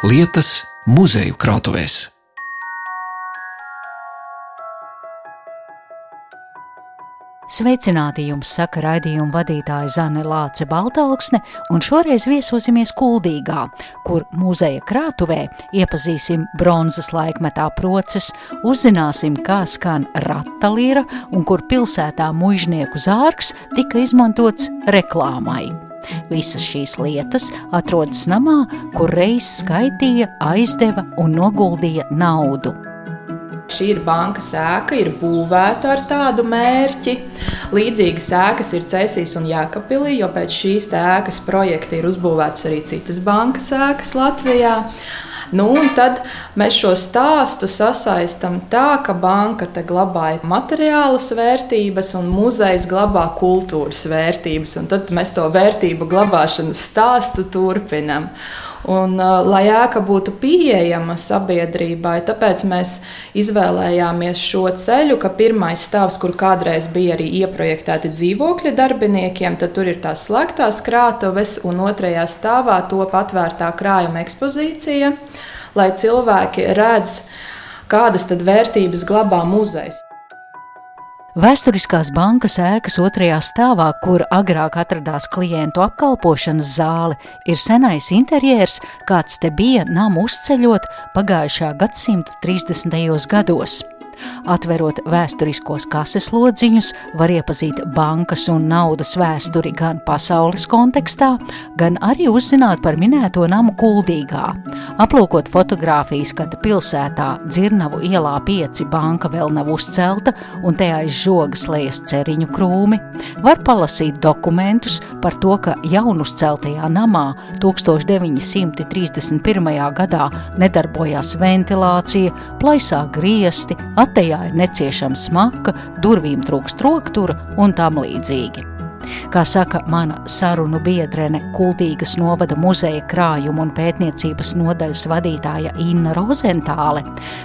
lietas muzeju krātuvēs. Sveicināti jums saka raidījuma vadītāja Zane Lāce Baltalksne, un šoreiz viesosimies Kuldīgā, kur muzeja krātuvē iepazīsim bronzas laikmetā proces, uzzināsim, kā skan ratalīra un kur pilsētā mužnieku zārks tika izmantots reklāmai. Visas šīs lietas atrodas namā, kur reiz skaitīja, aizdeva un noguldīja naudu. Šī ir banka sēka, ir būvēta ar tādu mērķi. Līdzīgas sēkas ir Cēsīs un Jēkabīlī, jo pēc šīs ēkas projekta ir uzbūvētas arī citas bankas sēkas Latvijā. Nu, tad mēs šo stāstu sasaistām tā, ka banka glabāja materiālas vērtības un muzejs glabā kultūras vērtības. Tad mēs to vērtību glabāšanas stāstu turpinām. Un, uh, lai ēka būtu pieejama sabiedrībai, tāpēc mēs izvēlējāmies šo ceļu, ka pirmais stāvs, kur kādreiz bija arī ieprojektēti dzīvokļi darbiniekiem, tad tur ir tās slēgtās krātuves, un otrajā stāvā top atvērtā krājuma ekspozīcija, lai cilvēki redz, kādas tad vērtības glabā muzejs. Vēsturiskās bankas ēkas otrajā stāvā, kur agrāk atradās klientu apkalpošanas zāle, ir senais interjers, kāds te bija namu uzceļot pagājušā gadsimta 30. gados. Atverot vēsturiskos kases lodziņus, var iepazīt bankas un naudas vēsturi gan pasaules kontekstā, gan arī uzzināt par minēto namu kuldīgā. Aplūkot fotogrāfijas, kad pilsētā Dzirnavu ielā pieci banka vēl nav uzcelta un te aiz žogas lejas ceriņu krūmi, var palasīt dokumentus par to, ka jaunuzceltajā namā 1931. gadā nedarbojās ventilācija, plaisā griesti, Matejā ir neciešama smaka, durvīm trūkst roktura un tam līdzīgi. Kā saka mana sarunu biedrene, Kultūras novada muzeja krājuma un pētniecības nodaļas vadītāja Inna Rozentāle,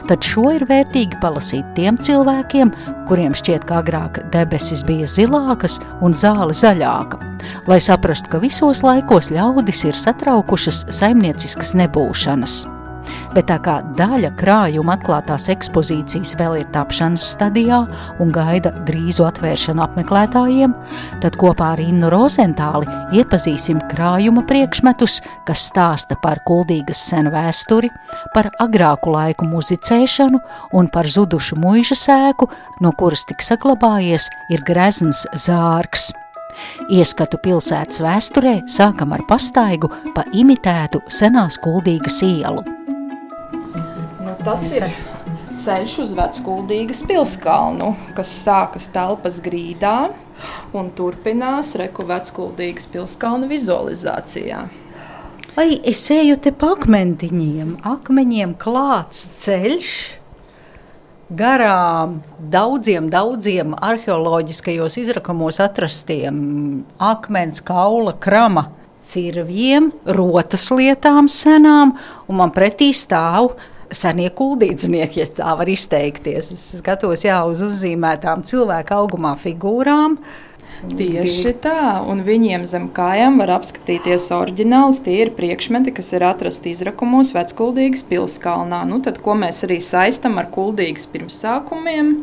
tad šo ir vērtīgi palasīt tiem cilvēkiem, kuriem šķiet, ka agrāk debesis bija zilākas un zāle zaļāka, lai saprastu, ka visos laikos ļaudis ir satraukušas saimnieciskas nebūšanas bet tā kā daļa krājuma atklātās ekspozīcijas vēl ir tapšanas stadijā un gaida drīzu atvēršanu apmeklētājiem, tad kopā ar Innu Rozentāli iepazīsim krājuma priekšmetus, kas stāsta par kuldīgas senu vēsturi, par agrāku laiku muzicēšanu un par zudušu muiža sēku, no kuras tik saglabājies ir grezns zārks. Ieskatu pilsētas vēsturē sākam ar pastaigu pa imitētu senās kuldīgas ielu. Tas ir ceļš uz Veckuldīgas pilskalnu, kas sākas telpas grīdā un turpinās Reku Veckuldīgas pilskalnu vizualizācijā. Lai es eju te pa akmentiņiem, akmeņiem klāts ceļš, garām daudziem, daudziem arheoloģiskajos izrakumos atrastiem akmens, kaula, krama cirviem, rotas lietām senām, un man pretī stāv senie kuldīdznieki, ja tā var izteikties. Es skatos jā, uz uzzīmētām cilvēku augumā figūrām. Tieši tā, un viņiem zem kājām var apskatīties oriģināls. Tie ir priekšmeti, kas ir atrasti izrakumos Veckuldīgas pilskalnā. Nu, tad, ko mēs arī saistam ar kuldīgas pirmsākumiem?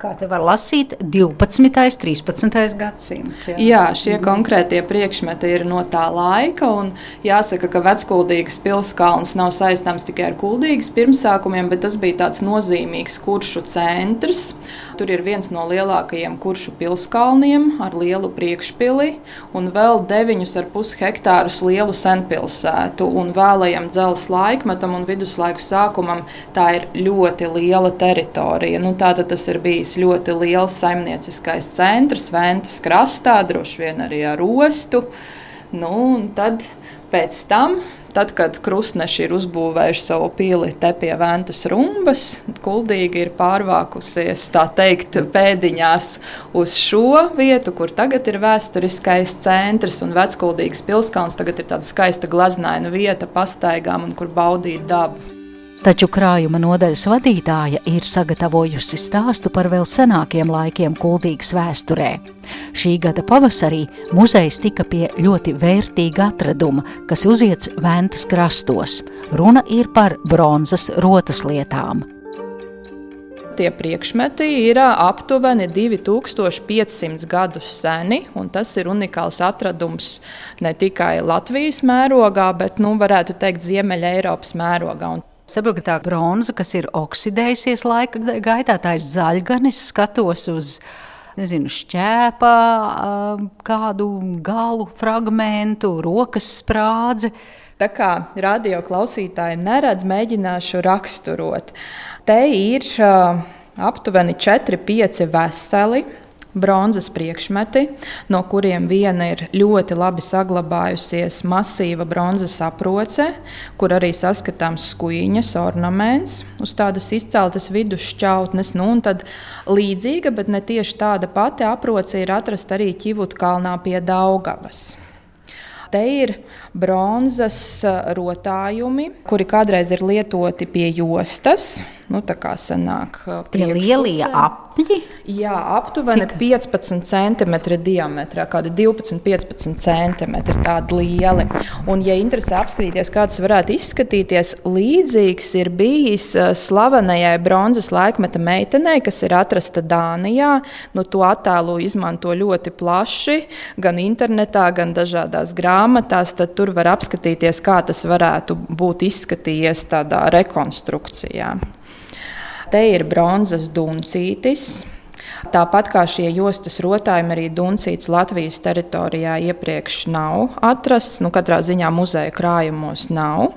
Kā te var lasīt, 12. un 13. gadsimts. Jā, jā šie konkrētie priekšmeti ir no tā laika. Jāsaka, ka Veckuldīgas pilskalns nav saistāms tikai ar kuldīgas pirmsākumiem, bet tas bija tāds nozīmīgs kuršu centrs. Tur ir viens no lielākajiem kuršu pilskalniem ar lielu priekšpili un vēl 9,5 hektārus lielu senpilsētu. Un vēlajam dzelzs laikmetam un viduslaiku sākumam tā ir ļoti liela teritorija. Nu, Tātad tas ir bijis ļoti liels saimnieciskais centrs Ventas krastā, droši vien arī ar ostu. Nu, tad tam Tad, kad krustneši ir uzbūvējuši savu pili te pie Ventas rumbas, kuldīgi ir pārvākusies teikt, pēdiņās uz šo vietu, kur tagad ir vēsturiskais centrs un veckuldīgas pilskalns. Tagad ir tāda skaista glaznaina vieta pastaigām un kur baudīt dabu. Taču krājuma nodaļas vadītāja ir sagatavojusi stāstu par vēl senākiem laikiem Kuldīgas vēsturē. Šī gada pavasarī muzejs tika pie ļoti vērtīga atraduma, kas uziets Ventas krastos. Runa ir par bronzas rotas lietām. Tie priekšmeti ir aptuveni 2500 gadus seni, un tas ir unikāls atradums ne tikai Latvijas mērogā, bet, nu, varētu teikt, Ziemeļa Eiropas mērogā. Un Saprotu, ka tā bronza, kas ir oksidējusies laika gaitā, tā ir zaļganis, skatos uz nezinu, šķēpa, kādu galu fragmentu, rokas sprādzi. Tā kā radio klausītāji neredz, mēģināšu raksturot. Te ir uh, aptuveni 4-5 veseli bronzas priekšmeti, no kuriem viena ir ļoti labi saglabājusies masīva bronzas aproce, kur arī saskatāms skuiņas ornaments uz tādas izceltas vidusšķautnes. Nu, līdzīga, bet ne tieši tāda pati aproce ir atrasta arī Ķivutkalnā pie Daugavas. Te ir bronzas rotājumi, kuri kādreiz ir lietoti pie jostas. Nu, tā kā sanāk, tie lielie apļi? Jā, aptuveni Cik? 15 cm diametrā, kādi 12, 15 cm tādi lieli. Un, ja interesē apskatīties, kā tas varētu izskatīties, līdzīgs ir bijis slavenajai bronzas laikmeta meitenei, kas ir atrasta Dānijā. Nu, to attēlu izmanto ļoti plaši, gan internetā, gan dažādās grāmatās. Tad tur var apskatīties, kā tas varētu būt izskatījies tādā rekonstrukcijā. Te ir bronzas duncītis. Tāpat kā šie jostas rotājumi, arī Duncīts Latvijas teritorijā iepriekš nav atrasts. Nu, katrā ziņā muzeja krājumos nav.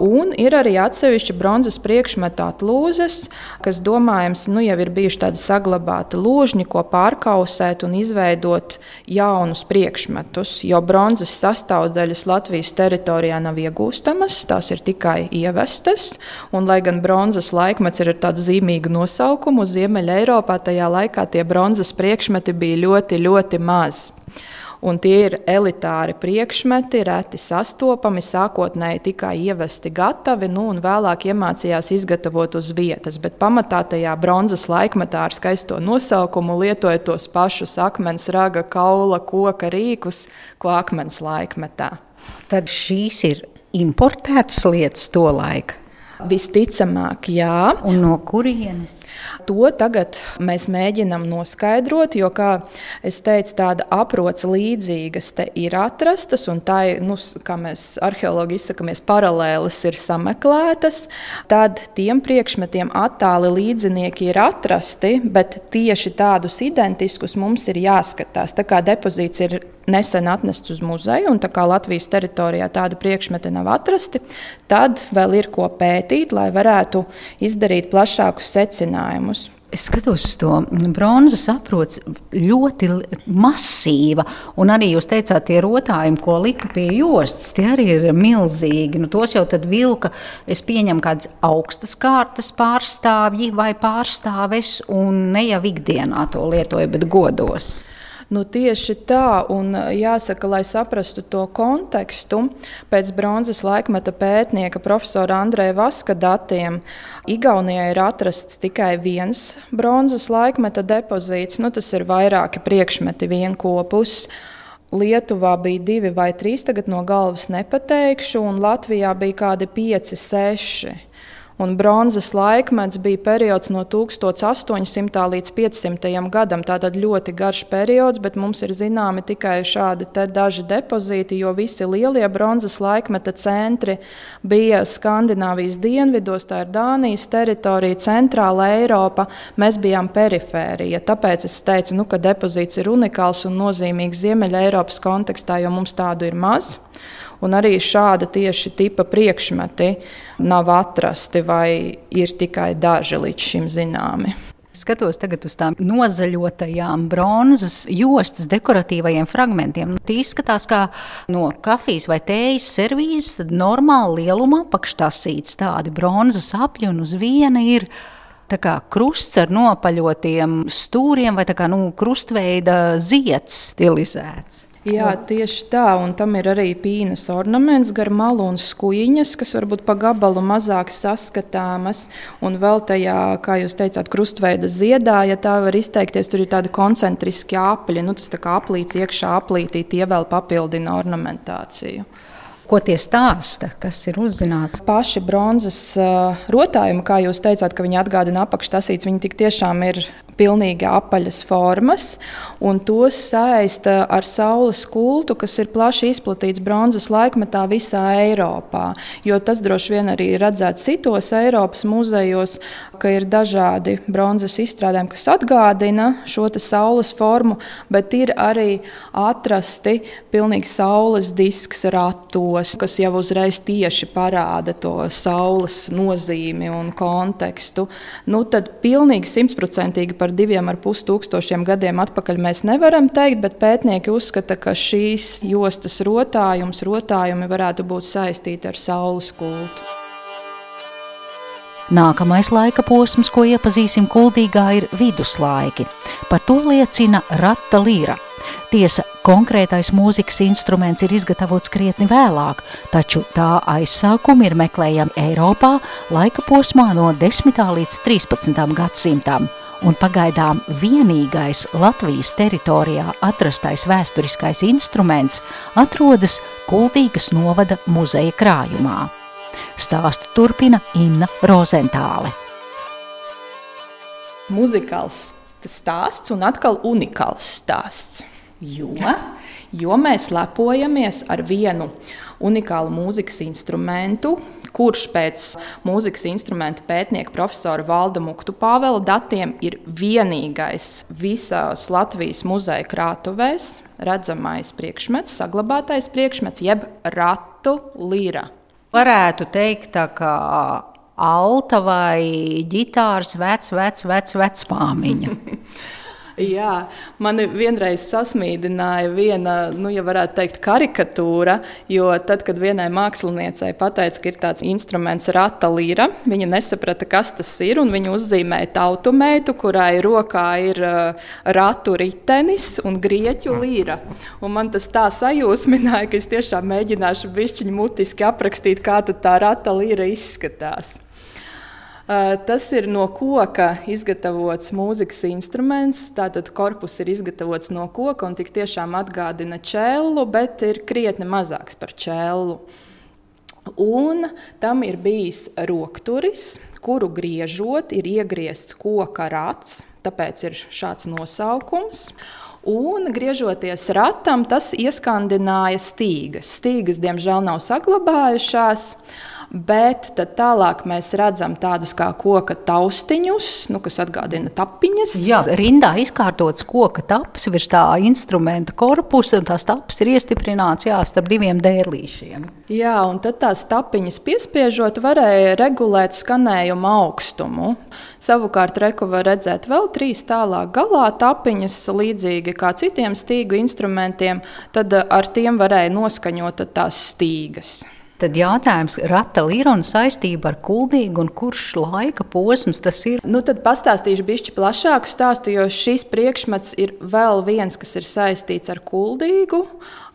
Un ir arī atsevišķi bronzas priekšmetu atlūzes, kas, domājams, nu, jau ir bijuši tādi saglabāti lūžņi, ko pārkausēt un izveidot jaunus priekšmetus. Jo bronzas sastāvdaļas Latvijas teritorijā nav iegūstamas, tās ir tikai ievestas. Un, lai gan bronzas laikmets ir ar tādu zīmīgu nosaukumu, Ziemeļā Eiropā tajā laikā tie bronzas priekšmeti bija ļoti, ļoti mazi un tie ir elitāri priekšmeti, reti sastopami, sākotnēji tikai ievesti gatavi, nu, un vēlāk iemācījās izgatavot uz vietas. Bet pamatā tajā bronzas laikmetā ar skaisto nosaukumu lietoja tos pašus akmens, raga, kaula, koka rīkus, ko akmens laikmetā. Tad šīs ir importētas lietas to laiku. Visticamāk, jā. Un no kurienes? To tagad mēs mēģinām noskaidrot, jo, kā es teicu, tāda aproce līdzīgas te ir atrastas, un tā ir, nu, kā mēs arheologi izsakamies, paralēlis ir sameklētas. Tad tiem priekšmetiem attāli līdzinieki ir atrasti, bet tieši tādus identiskus mums ir jāskatās. Tā kā depozīts ir nesen atnests uz muzeju, un tā kā Latvijas teritorijā tāda priekšmeta nav atrasti, tad vēl ir ko pētīt, lai varētu izdarīt plašākus secinājumus. Es skatos uz to bronzas aproci ļoti masīva, un arī jūs teicāt, tie rotājumi, ko lika pie jostas, tie arī ir milzīgi. Nu, tos jau tad vilka, es pieņemu, kādas augstas kārtas pārstāvji vai pārstāves, un ne jau ikdienā to lietoja, bet godos. Nu, tieši tā, un jāsaka, lai saprastu to kontekstu, pēc bronzas laikmeta pētnieka profesora Andreja Vaska datiem, Igaunijā ir atrasts tikai viens bronzas laikmeta depozīts, nu, tas ir vairāki priekšmeti vienopus. Lietuvā bija divi vai trīs, tagad no galvas nepateikšu, un Latvijā bija kādi pieci, seši. Un bronzas laikmets bija periods no 1800 līdz 500 gadam. Tātad ļoti garš periods, bet mums ir zināmi tikai šādi daži depozīti, jo visi lielie bronzas laikmeta centri bija Skandināvijas dienvidos, tā ir Dānijas teritorija, Centrāla Eiropa. Mēs bijām perifērija. Tāpēc es teicu, nu, ka depozīts ir unikāls un nozīmīgs Ziemeļa Eiropas kontekstā, jo mums tādu ir maz. Un arī šāda tieši tipa priekšmeti nav atrasti vai ir tikai daži līdz šim zināmi skatos tagad uz tām nozaļotajām bronzas jostas dekoratīvajiem fragmentiem. Tie izskatās kā no kafijas vai tējas servīzes, tad normāli lielumā pakštasīts tādi bronzas apļi un uz viena ir tā kā krusts ar nopaļotiem stūriem vai kā nu, krustveida ziets stilizēts. Jā, tieši tā, un tam ir arī pīnas ornaments gar malu un skuiņas, kas varbūt pa gabalu mazāk saskatāmas. Un vēl tajā, kā jūs teicāt, krustveida ziedā, ja tā var izteikties, tur ir tādi koncentriski apli, nu tas tā kā aplīts iekšā aplītī, tie vēl papildina ornamentāciju. Ko tie stāsta, kas ir uzzināts? Paši bronzas uh, rotājumi, kā jūs teicāt, ka viņi atgādina apakštasītes, viņi tik tiešām ir pilnīgi apaļas formas, un tos saista ar saules kultu, kas ir plaši izplatīts bronzas laikmetā visā Eiropā. Jo tas droši vien arī ir redzēts citos Eiropas muzejos, ka ir dažādi bronzas izstrādājumi, kas atgādina šo saules formu, bet ir arī atrasti pilnīgi saules disks ratos, kas jau uzreiz tieši parāda to saules nozīmi un kontekstu. Nu, tad pilnīgi simtprocentīgi par par diviem ar pus tūkstošiem gadiem atpakaļ mēs nevaram teikt, bet pētnieki uzskata, ka šīs jostas rotājums, rotājumi varētu būt saistīti ar saules kultu. Nākamais laika posms, ko iepazīsim kuldīgā, ir viduslaiki. Par to liecina rata līra. Tiesa, konkrētais mūzikas instruments ir izgatavots krietni vēlāk, taču tā aizsākumi ir meklējami Eiropā laika posmā no 10. līdz 13. gadsimtam un pagaidām vienīgais Latvijas teritorijā atrastais vēsturiskais instruments atrodas Kultīgas novada muzeja krājumā. Stāstu turpina Inna Rozentāle. Muzikāls stāsts un atkal unikāls stāsts. Jo, jo mēs lepojamies ar vienu unikālu mūzikas instrumentu, kurš pēc mūzikas instrumentu pētnieka profesora Valda Muktu Pāvela datiem ir vienīgais visās Latvijas muzeja krātuvēs redzamais priekšmets, saglabātais priekšmets, jeb ratu lira. Varētu teikt, ka alta vai ģitāras vecs, vecs, vecs, vecmāmiņa. Jā, mani vienreiz sasmīdināja viena, nu, ja varētu teikt, karikatūra, jo tad, kad vienai māksliniecei pateica, ka ir tāds instruments rata līra, viņa nesaprata, kas tas ir, viņa uzzīmēja tautu meitu, kurai rokā ir uh, ratu ritenis un grieķu līra. Un man tas tā sajūsmināja, ka es tiešām mēģināšu bišķiņu mutiski aprakstīt, kā tā rata līra izskatās. Tas ir no koka izgatavots mūzikas instruments. Tātad korpus ir izgatavots no koka un tik tiešām atgādina čēlu, bet ir krietni mazāks par čēlu. Un tam ir bijis rokturis, kuru griežot, ir iegriezts koka rats, tāpēc ir šāds nosaukums. Un, griežoties ratam, tas ieskandināja stīgas. Stīgas, diemžēl, nav saglabājušās. Uh, bet tālāk mēs redzam tādus kā koka taustiņus, nu, kas atgādina tapiņas. Jā, rindā izkārtots koka taps virs tā instrumenta korpusa, un tās taps ir iestiprināts jā, starp diviem dēlīšiem. Jā, un tad tās tapiņas piespiežot varēja regulēt skanējumu augstumu. Savukārt, reku var redzēt vēl trīs tālāk galā tapiņas, līdzīgi kā citiem stīgu instrumentiem, tad ar tiem varēja noskaņot tās stīgas. Tad jautājums, rata līnija saistība ar kuldīgu un kurš laika posms tas ir? Nu, tad pastāstīšu bišķi plašāku stāstu, jo šis priekšmets ir vēl viens, kas ir saistīts ar kuldīgu,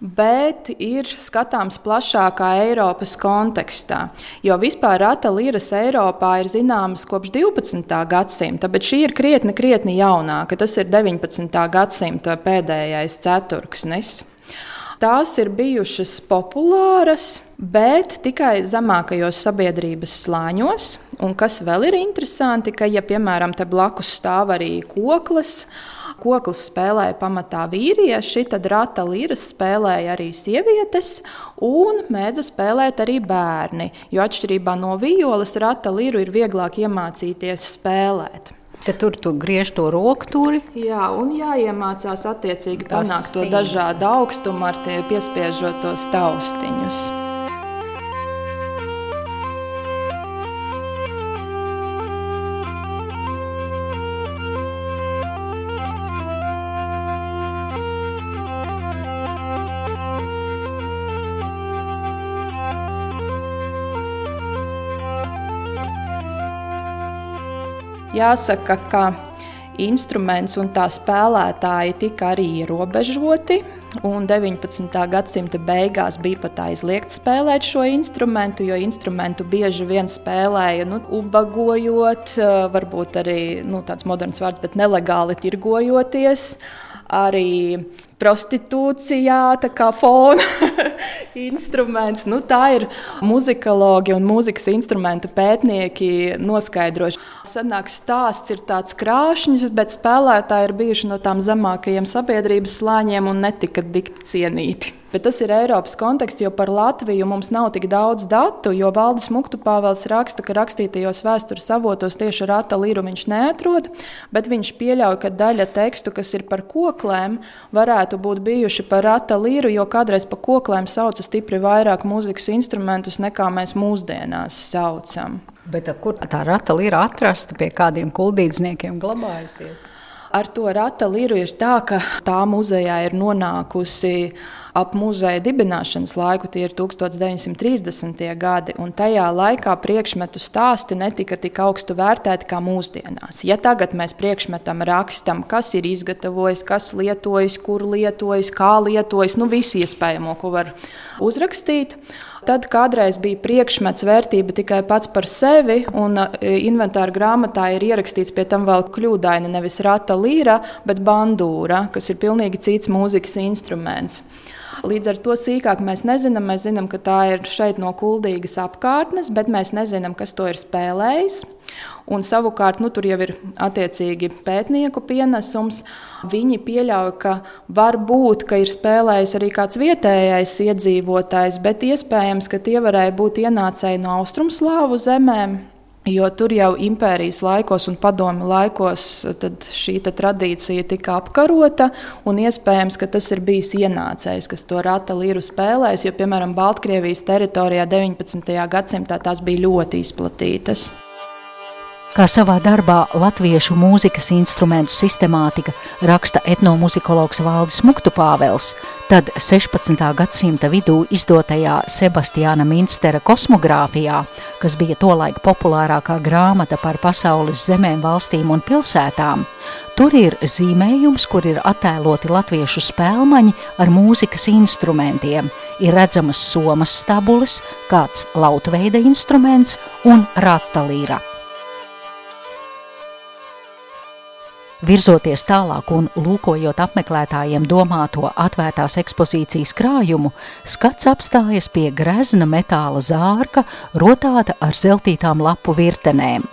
bet ir skatāms plašākā Eiropas kontekstā. Jo vispār rata līnijas Eiropā ir zināmas kopš 12. gadsimta, bet šī ir krietni, krietni jaunāka. Tas ir 19. gadsimta pēdējais ceturksnis. Tās ir bijušas populāras, bet tikai zemākajos sabiedrības slāņos. Un kas vēl ir interesanti, ka, ja piemēram te blakus stāv arī koklis, koklis spēlēja pamatā vīrieši, tad rata līras spēlēja arī sievietes un mēdza spēlēt arī bērni. Jo atšķirībā no violas, rata līru ir vieglāk iemācīties spēlēt. Tad tur tu griež to roku turi. Jā, un jāiemācās attiecīgi panākt to dažādu augstumu ar tie piespiežot tos taustiņus. Jāsaka, ka instruments un tā spēlētāji tika arī ierobežoti. Un 19. gadsimta beigās bija pat aizliegts spēlēt šo instrumentu, jo instrumentu bieži vien spēlēja nu, ubagojot, varbūt arī nu, tāds moderns vārds, bet nelegāli tirgojoties. Arī prostitūcijā, tā kā fona instruments. Nu, tā ir muzikologi un mūzikas instrumentu pētnieki noskaidrojuši. Senāks stāsts ir tāds krāšņs, bet spēlētāji ir bijuši no tām zemākajiem sabiedrības slāņiem un netika dikti cienīti. Bet tas ir Eiropas konteksts, jo par Latviju mums nav tik daudz datu. Jo Valdis Muktupāvels raksta, ka rakstītajos vēstures avotos tieši rata līru viņš neatrod, bet viņš pieļauj, ka daļa tekstu, kas ir par koklēm, varētu būt bijuši par rata līru, jo kādreiz par koklēm sauca stipri vairāk mūzikas instrumentus nekā mēs mūsdienās saucam. Bet kur tā rata līra atrasta, pie kādiem kuldīdzniekiem glabājusies? Ar to rata līru ir tā, ka tā muzejā ir nonākusi ap muzeja dibināšanas laiku, tie ir 1930. gadi, un tajā laikā priekšmetu stāsti netika tik augstu vērtēti kā mūsdienās. Ja tagad mēs priekšmetam rakstam, kas ir izgatavojis, kas lietojis, kur lietojis, kā lietojis, nu visu iespējamo, ko var uzrakstīt. Tad kādreiz bija priekšmets vērtība tikai pats par sevi, un e, inventāra grāmatā ir ierakstīts pie tam vēl kļūdaini nevis rata līra, bet bandūra, kas ir pilnīgi cits mūzikas instruments. Līdz ar to sīkāk mēs nezinām. Mēs zinām, ka tā ir šeit no kuldīgas apkārtnes, bet mēs nezinām, kas to ir spēlējis. Un savukārt, nu, tur jau ir attiecīgi pētnieku pienesums. Viņi pieļauj, ka var būt, ka ir spēlējis arī kāds vietējais iedzīvotājs, bet iespējams, ka tie varēja būt ienācēji no austrumslāvu zemēm, Jo tur jau impērijas laikos un padomi laikos šī tradīcija tika apkarota, un iespējams, ka tas ir bijis ienācējs, kas to rata līru spēlēs, jo, piemēram, Baltkrievijas teritorijā 19. gadsimtā tās bija ļoti izplatītas. Kā savā darbā Latviešu mūzikas instrumentu sistemātika raksta etnomuzikologs Valdis Muktupāvels, tad 16. gadsimta vidū izdotajā Sebastiāna Minstera kosmogrāfijā, kas bija tolaik populārākā grāmata par pasaules zemēm, valstīm un pilsētām, tur ir zīmējums, kur ir attēloti latviešu spēlmaņi ar mūzikas instrumentiem, ir redzamas somas stabules, kāds lautveida instruments un ratalīra. Virzoties tālāk un lūkojot apmeklētājiem domāto atvērtās ekspozīcijas krājumu, skats apstājas pie grezna metāla zārka, rotāta ar zeltītām lapu virtenēm.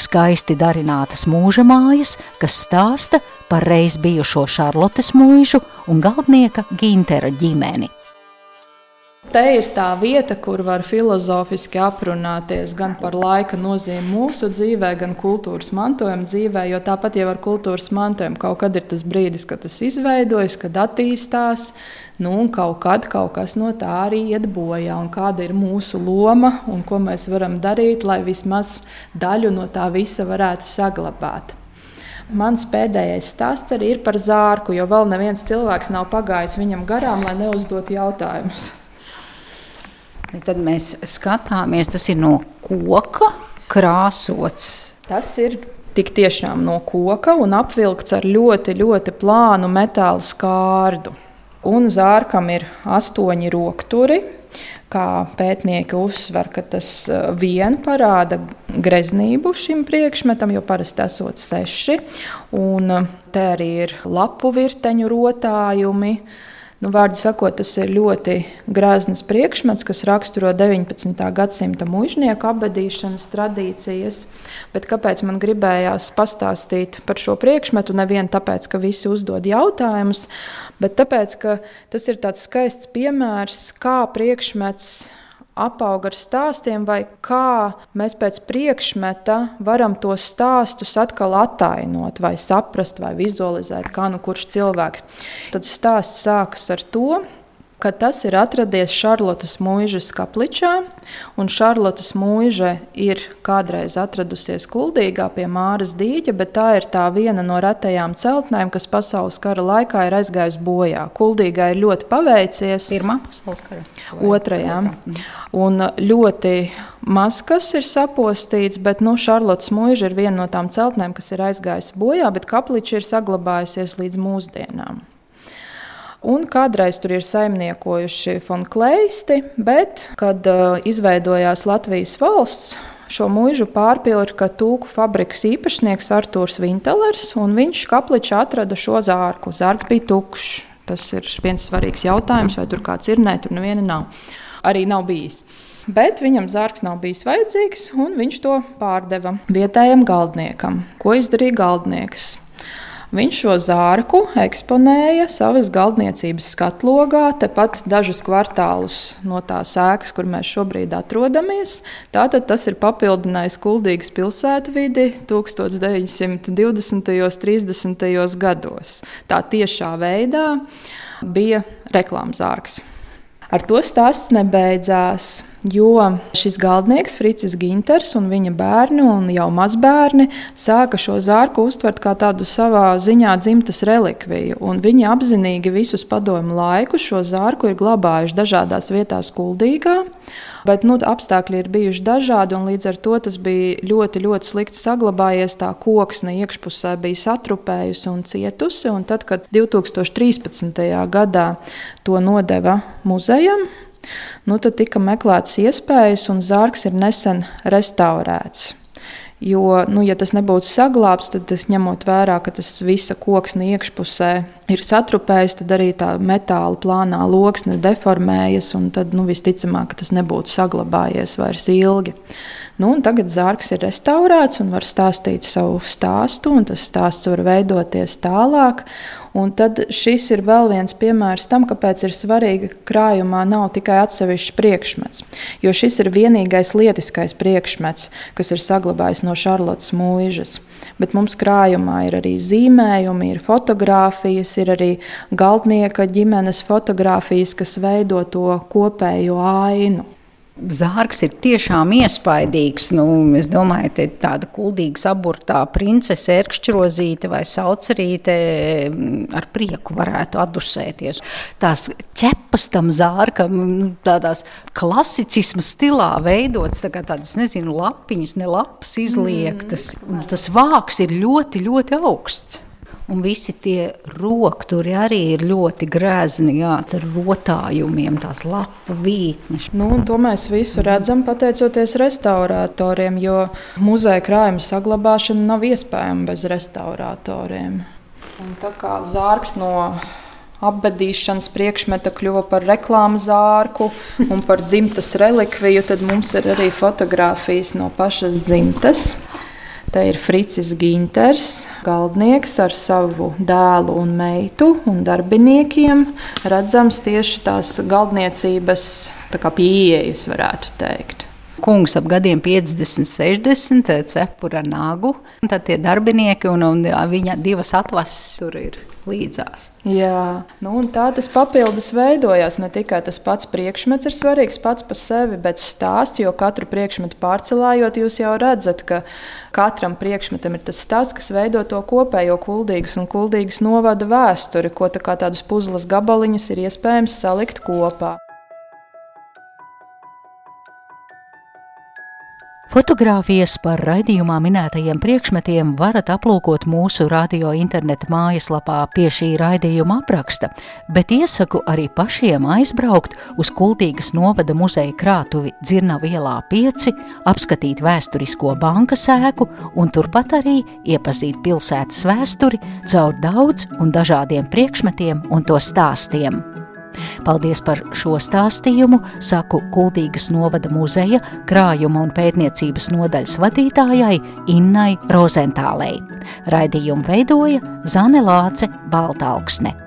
Skaisti darinātas mūža mājas, kas stāsta par reiz bijušo Šarlotes mūžu un galdnieka Gintera ģimeni. Te ir tā vieta, kur var filozofiski aprunāties gan par laika nozīmi mūsu dzīvē, gan kultūras mantojuma dzīvē. Jo tāpat jau ar kultūras mantojumu kaut kad ir tas brīdis, kad tas izveidojas, kad attīstās. Nu, un kaut kad kaut kas no tā arī iet bojā. Un kāda ir mūsu loma un ko mēs varam darīt, lai vismaz daļu no tā visa varētu saglabāt. Mans pēdējais stāsts arī ir par zārku, jo vēl neviens cilvēks nav pagājis viņam garām, lai neuzdotu jautājumus. Tad mēs skatāmies, tas ir no koka krāsots. Tas ir tik tiešām no koka un apvilkts ar ļoti, ļoti plānu metāla skārdu. Un zārkam ir astoņi rokturi. Kā pētnieki uzsver, ka tas uh, vien parāda greznību šim priekšmetam, jo parasti esot seši. Un uh, te arī ir lapu virteņu rotājumi, uh, Nu, vārdu sakot, tas ir ļoti grāzns priekšmets, kas raksturo 19. gadsimta mužnieku abadīšanas tradīcijas. Bet kāpēc man gribējās pastāstīt par šo priekšmetu? Nevien tāpēc, ka visi uzdod jautājumus, bet tāpēc, ka tas ir tāds skaists piemērs, kā priekšmets apauga ar stāstiem, vai kā mēs pēc priekšmeta varam tos stāstus atkal attainot, vai saprast, vai vizualizēt, kā nu kurš cilvēks. Tad stāsts sākas ar to, ka tas ir atradies Šarlotas mūžas kapličā, Šarlotas mūža ir kādreiz atradusies Kuldīgā pie Māras dīķa, bet tā ir tā viena no retajām celtnēm, kas pasaules kara laikā ir aizgājusi bojā. Kuldīgā ir ļoti paveicies. Pirmā pasaules kara. Otrajā. Un ļoti maz kas ir sapostīts, bet nu, Šarlotas mūža ir viena no tām celtnēm, kas ir aizgājusi bojā, bet kapliča ir saglabājusies līdz mūsdienām. Un kādreiz tur ir saimniekojuši Fonklēsti, bet, kad uh, izveidojās Latvijas valsts, šo mūžu pārpilka tūku fabrikas īpašnieks Artūrs Vintelers, un viņš kapličā atrada šo zārku. Zārks bija tukšs. Tas ir viens svarīgs jautājums, vai tur kāds ir. Nē, tur neviena nav. Arī nav bijis. Bet viņam zārks nav bijis vajadzīgs, un viņš to pārdeva vietējam galdniekam. Ko izdarīja galdnieks? Viņš šo zārku eksponēja savas galdniecības skatlogā, tepat dažus kvartālus no tās ēkas, kur mēs šobrīd atrodamies. Tātad tas ir papildinājis Kuldīgas pilsētvidi 1920. un 30. gados. Tā tiešā veidā bija reklāmzārks. Ar to stāsts nebeidzās. Jo šis galdnieks, Fricis Ginters un viņa bērni un jau mazbērni sāka šo zārku uztvert kā tādu savā ziņā dzimtas relikviju. Viņi apzinīgi visus padomu laikus šo zārku ir glabājuši dažādās vietās, Kuldīgā. Bet nu, apstākļi ir bijuši dažādi, un līdz ar to tas bija ļoti, ļoti slikti saglabājies. Tā koksne iekšpusē bija satrupējusi un cietusi. Un tad, kad 2013. gadā to nodeva muzejam, nu, tad tika meklētas iespējas, un zārks ir nesen restaurēts. Jo, nu, ja tas nebūtu saglabāts, tad ņemot vērā, ka tas visa koksne iekšpusē ir satrupējis, tad arī tā metāla plānā loksne deformējas, un tad nu, visticamāk tas nebūtu saglabājies vairs ilgi. Nu, tagad zārks ir restaurēts un var stāstīt savu stāstu, un tas stāsts var veidoties tālāk. Un tad šis ir vēl viens piemērs tam, kāpēc ir svarīgi, ka krājumā nav tikai atsevišķs priekšmets. Jo šis ir vienīgais lietiskais priekšmets, kas ir saglabājis no Šarlotas mūžas. Bet mums krājumā ir arī zīmējumi, ir fotografijas, ir arī galdnieka ģimenes fotografijas, kas veido to kopējo ainu. Zārks ir tiešām iespaidīgs. Nu, es domāju, ka tāda kuldīga saburtā princese, ērkšķrozīte vai saucerīte mm, ar prieku varētu atdusēties. Tās ķepas tam zārkam, nu, tādās klasicisma stilā veidotas, tā kā tādas, nezinu, lapiņas, ne lapas izliektas. Mm. Tas vāks ir ļoti, ļoti augsts. Un visi tie rokturi arī ir ļoti grezni, jā, ar rotājumiem, tās lapu vītnes. Nu, to mēs visu redzam pateicoties restauratoriem, jo muzeja krājuma saglabāšana nav iespējama bez restauratoriem. Un tā kā zārks no apbedīšanas priekšmeta kļuva par reklāmas zārku un par dzimtas relikviju, tad mums ir arī fotografijas no pašas dzimtas. Te ir Fricis Ginters, galdnieks ar savu dēlu un meitu un darbiniekiem. Redzams tieši tās galdniecības tā pieejas, varētu teikt kungs ap gadiem 50, 60, cepura nagu. Tad tie darbinieki un, un viņa divas atvases tur ir līdzās. Jā, nu, tā tas papildus veidojās. Ne tikai tas pats priekšmets ir svarīgs pats par sevi, bet stāsts, jo katru priekšmetu pārcelājot, jūs jau redzat, ka katram priekšmetam ir tas stāsts, kas veido to kopējo kuldīgas un kuldīgas novada vēsturi, ko tā kā tādus puzles gabaliņus ir iespējams salikt kopā. Fotogrāfijas par raidījumā minētajiem priekšmetiem varat aplūkot mūsu radio interneta mājaslapā pie šī raidījuma apraksta, bet iesaku arī pašiem aizbraukt uz Kultīgas novada muzeja krātuvi Dzirnavu ielā 5, apskatīt vēsturisko bankas ēku un turpat arī iepazīt pilsētas vēsturi caur daudz un dažādiem priekšmetiem un to stāstiem. Paldies par šo stāstījumu, saku Kultūras novada muzeja krājuma un pētniecības nodaļas vadītājai Innai Rozentālei. Raidījumu veidoja Zane Lāce Baltāksne.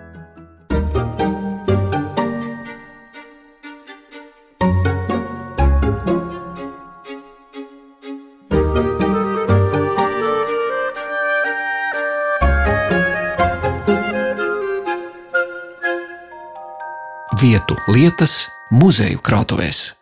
Lietas muzeju krātuvēs.